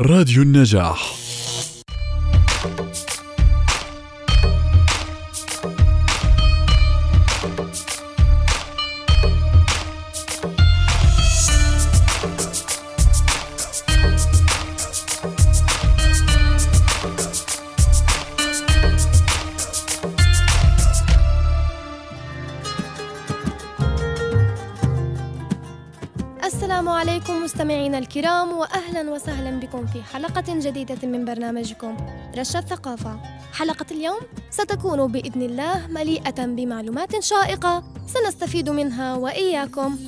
راديو النجاح. عليكم مستمعينا الكرام واهلا وسهلا بكم في حلقة جديدة من برنامجكم رشا الثقافة. حلقة اليوم ستكون بإذن الله مليئة بمعلومات شائقة سنستفيد منها وإياكم.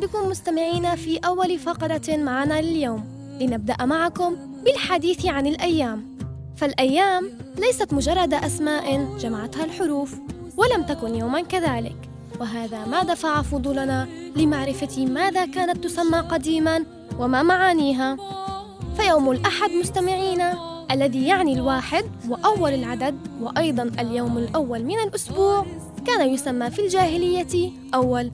بكم مستمعينا في أول فقرة معنا اليوم. لنبدأ معكم بالحديث عن الأيام. فالأيام ليست مجرد أسماء جمعتها الحروف ولم تكن يوما كذلك. وهذا ما دفع فضولنا لمعرفة ماذا كانت تسمى قديما وما معانيها. فيوم الأحد مستمعينا الذي يعني الواحد وأول العدد وأيضا اليوم الأول من الأسبوع كان يسمى في الجاهلية أول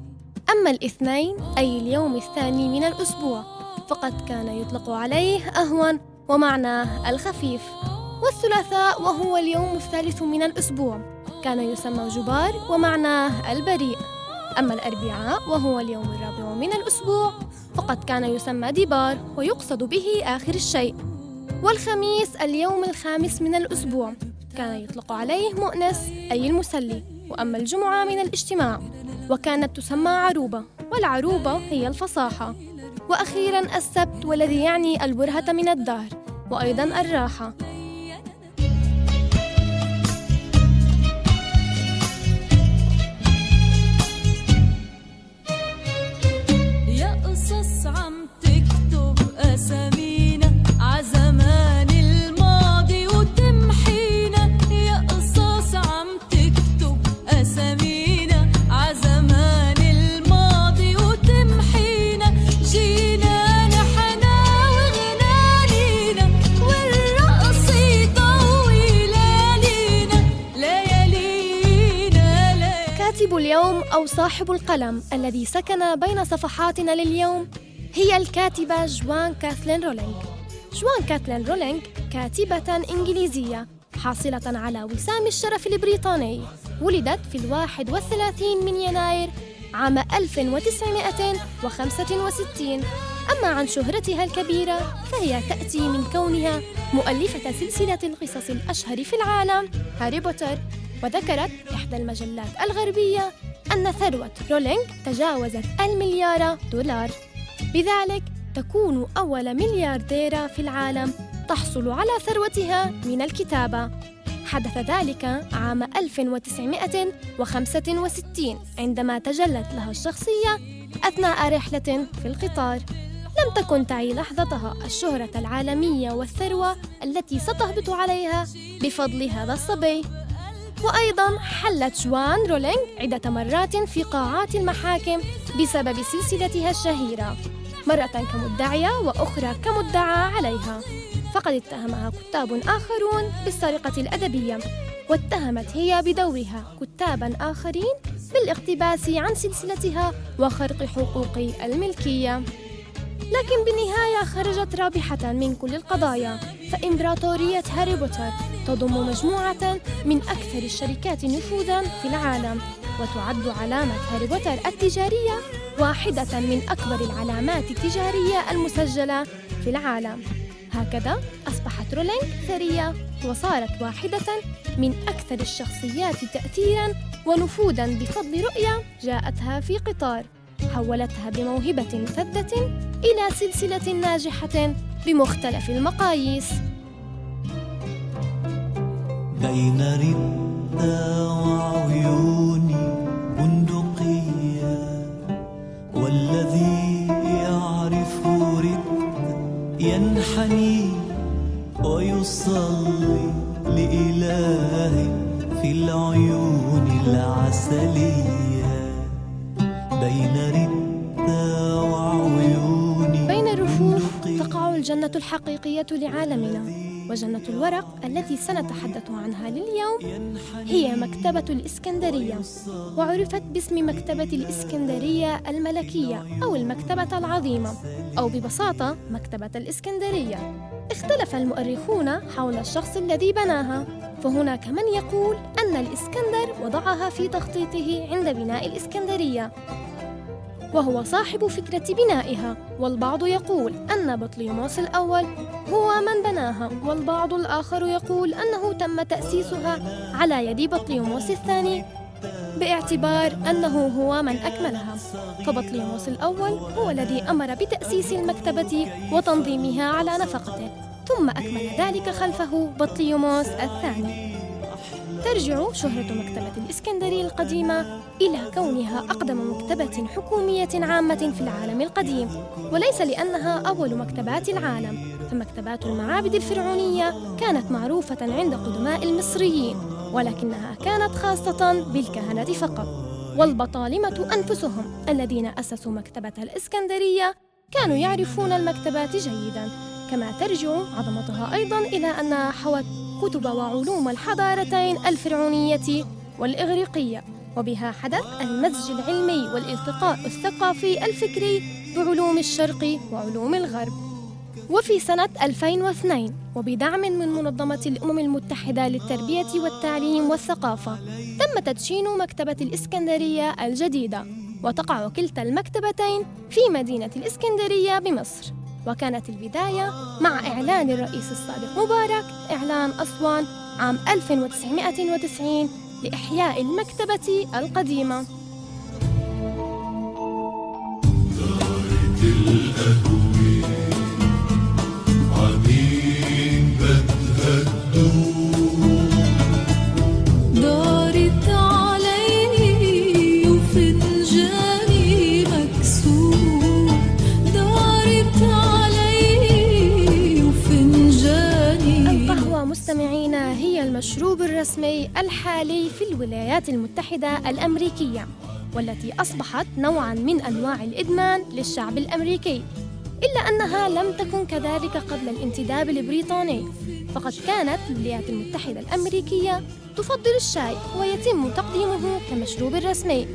أما الاثنين أي اليوم الثاني من الأسبوع فقد كان يطلق عليه أهون ومعناه الخفيف. والثلاثاء وهو اليوم الثالث من الأسبوع كان يسمى جبار ومعناه البريء. أما الأربعاء وهو اليوم الرابع من الأسبوع فقد كان يسمى ديبار ويقصد به آخر الشيء. والخميس اليوم الخامس من الأسبوع كان يطلق عليه مؤنس أي المسلي. وأما الجمعة من الاجتماع وكانت تسمى عروبة والعروبة هي الفصاحة. وأخيرا السبت والذي يعني البرهة من الدهر وأيضا الراحة. اليوم أو صاحب القلم الذي سكن بين صفحاتنا لليوم هي الكاتبة جوان كاثلين رولينج جوان كاثلين رولينج كاتبة إنجليزية حاصلة على وسام الشرف البريطاني ولدت في الواحد والثلاثين من يناير عام 1965 أما عن شهرتها الكبيرة فهي تأتي من كونها مؤلفة سلسلة القصص الأشهر في العالم هاري بوتر وذكرت إحدى المجلات الغربية أن ثروة رولينج تجاوزت المليار دولار. بذلك تكون أول مليارديرة في العالم تحصل على ثروتها من الكتابة. حدث ذلك عام 1965 عندما تجلت لها الشخصية أثناء رحلة في القطار. لم تكن تعي لحظتها الشهرة العالمية والثروة التي ستهبط عليها بفضل هذا الصبي. وأيضا حلت جوان رولينج عدة مرات في قاعات المحاكم بسبب سلسلتها الشهيرة مرة كمدعية وأخرى كمدعى عليها. فقد اتهمها كتاب آخرون بالسرقة الأدبية واتهمت هي بدورها كتابا آخرين بالاقتباس عن سلسلتها وخرق حقوق الملكية. لكن بالنهاية خرجت رابحة من كل القضايا فإمبراطورية هاري بوتر تضم مجموعة من أكثر الشركات نفوذا في العالم وتعد علامة هاري بوتر التجارية واحدة من أكبر العلامات التجارية المسجلة في العالم. هكذا أصبحت رولينج ثرية وصارت واحدة من أكثر الشخصيات تأثيرا ونفوذا بفضل رؤية جاءتها في قطار حولتها بموهبة فذة إلى سلسلة ناجحة بمختلف المقاييس. بين ردة وعيوني بندقية والذي يعرف ردة ينحني ويصلي لإله في العيون العسلية. بين ردة وعيوني بين الرفوف تقع الجنة الحقيقية لعالمنا. وجنة الورق التي سنتحدث عنها لليوم هي مكتبة الإسكندرية وعرفت باسم مكتبة الإسكندرية الملكية أو المكتبة العظيمة أو ببساطة مكتبة الإسكندرية. اختلف المؤرخون حول الشخص الذي بناها فهناك من يقول أن الإسكندر وضعها في تخطيطه عند بناء الإسكندرية. وهو صاحب فكرة بنائها والبعض يقول أن بطليموس الأول هو من بناها والبعض الآخر يقول أنه تم تأسيسها على يد بطليموس الثاني باعتبار أنه هو من أكملها. فبطليموس الأول هو الذي أمر بتأسيس المكتبة وتنظيمها على نفقته ثم أكمل ذلك خلفه بطليموس الثاني. ترجع شهرة مكتبة الإسكندرية القديمة إلى كونها أقدم مكتبة حكومية عامة في العالم القديم وليس لأنها أول مكتبات العالم. فمكتبات المعابد الفرعونية كانت معروفة عند قدماء المصريين ولكنها كانت خاصة بالكهنة فقط. والبطالمة أنفسهم الذين أسسوا مكتبة الإسكندرية كانوا يعرفون المكتبات جيداً كما ترجع عظمتها أيضاً إلى أنها حوت كتب وعلوم الحضارتين الفرعونية والإغريقية وبها حدث المزج العلمي والالتقاء الثقافي الفكري بعلوم الشرق وعلوم الغرب. وفي سنة 2002 وبدعم من منظمة الأمم المتحدة للتربية والتعليم والثقافة تم تدشين مكتبة الإسكندرية الجديدة وتقع كلتا المكتبتين في مدينة الإسكندرية بمصر. وكانت البداية مع إعلان الرئيس السابق مبارك إعلان أسوان عام 1990 لإحياء المكتبة القديمة. مستمعينا هي المشروب الرسمي الحالي في الولايات المتحدة الأمريكية والتي أصبحت نوعاً من أنواع الإدمان للشعب الأمريكي. إلا أنها لم تكن كذلك قبل الانتداب البريطاني فقد كانت الولايات المتحدة الأمريكية تفضل الشاي ويتم تقديمه كمشروب رسمي.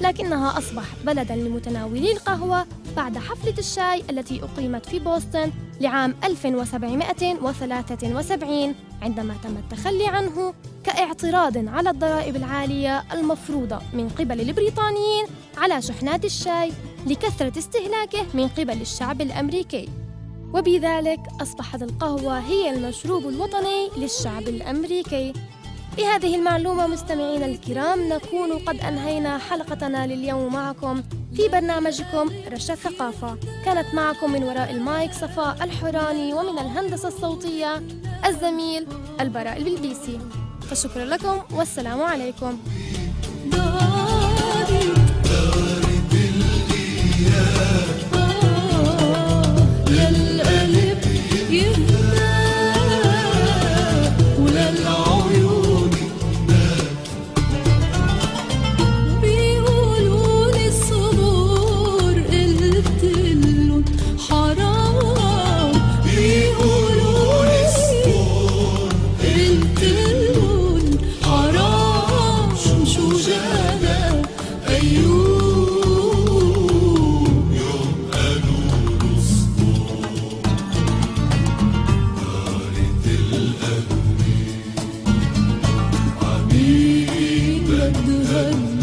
لكنها أصبحت بلداً لمتناولي القهوة بعد حفلة الشاي التي أقيمت في بوسطن لعام 1773 عندما تم التخلي عنه كاعتراض على الضرائب العالية المفروضة من قبل البريطانيين على شحنات الشاي لكثرة استهلاكه من قبل الشعب الأمريكي. وبذلك أصبحت القهوة هي المشروب الوطني للشعب الأمريكي. بهذه المعلومة مستمعينا الكرام نكون قد أنهينا حلقتنا لليوم معكم في برنامجكم رشا الثقافة كانت معكم من وراء المايك صفاء الحوراني ومن الهندسة الصوتية الزميل البراء البلبيسي فشكرا لكم والسلام عليكم. Good.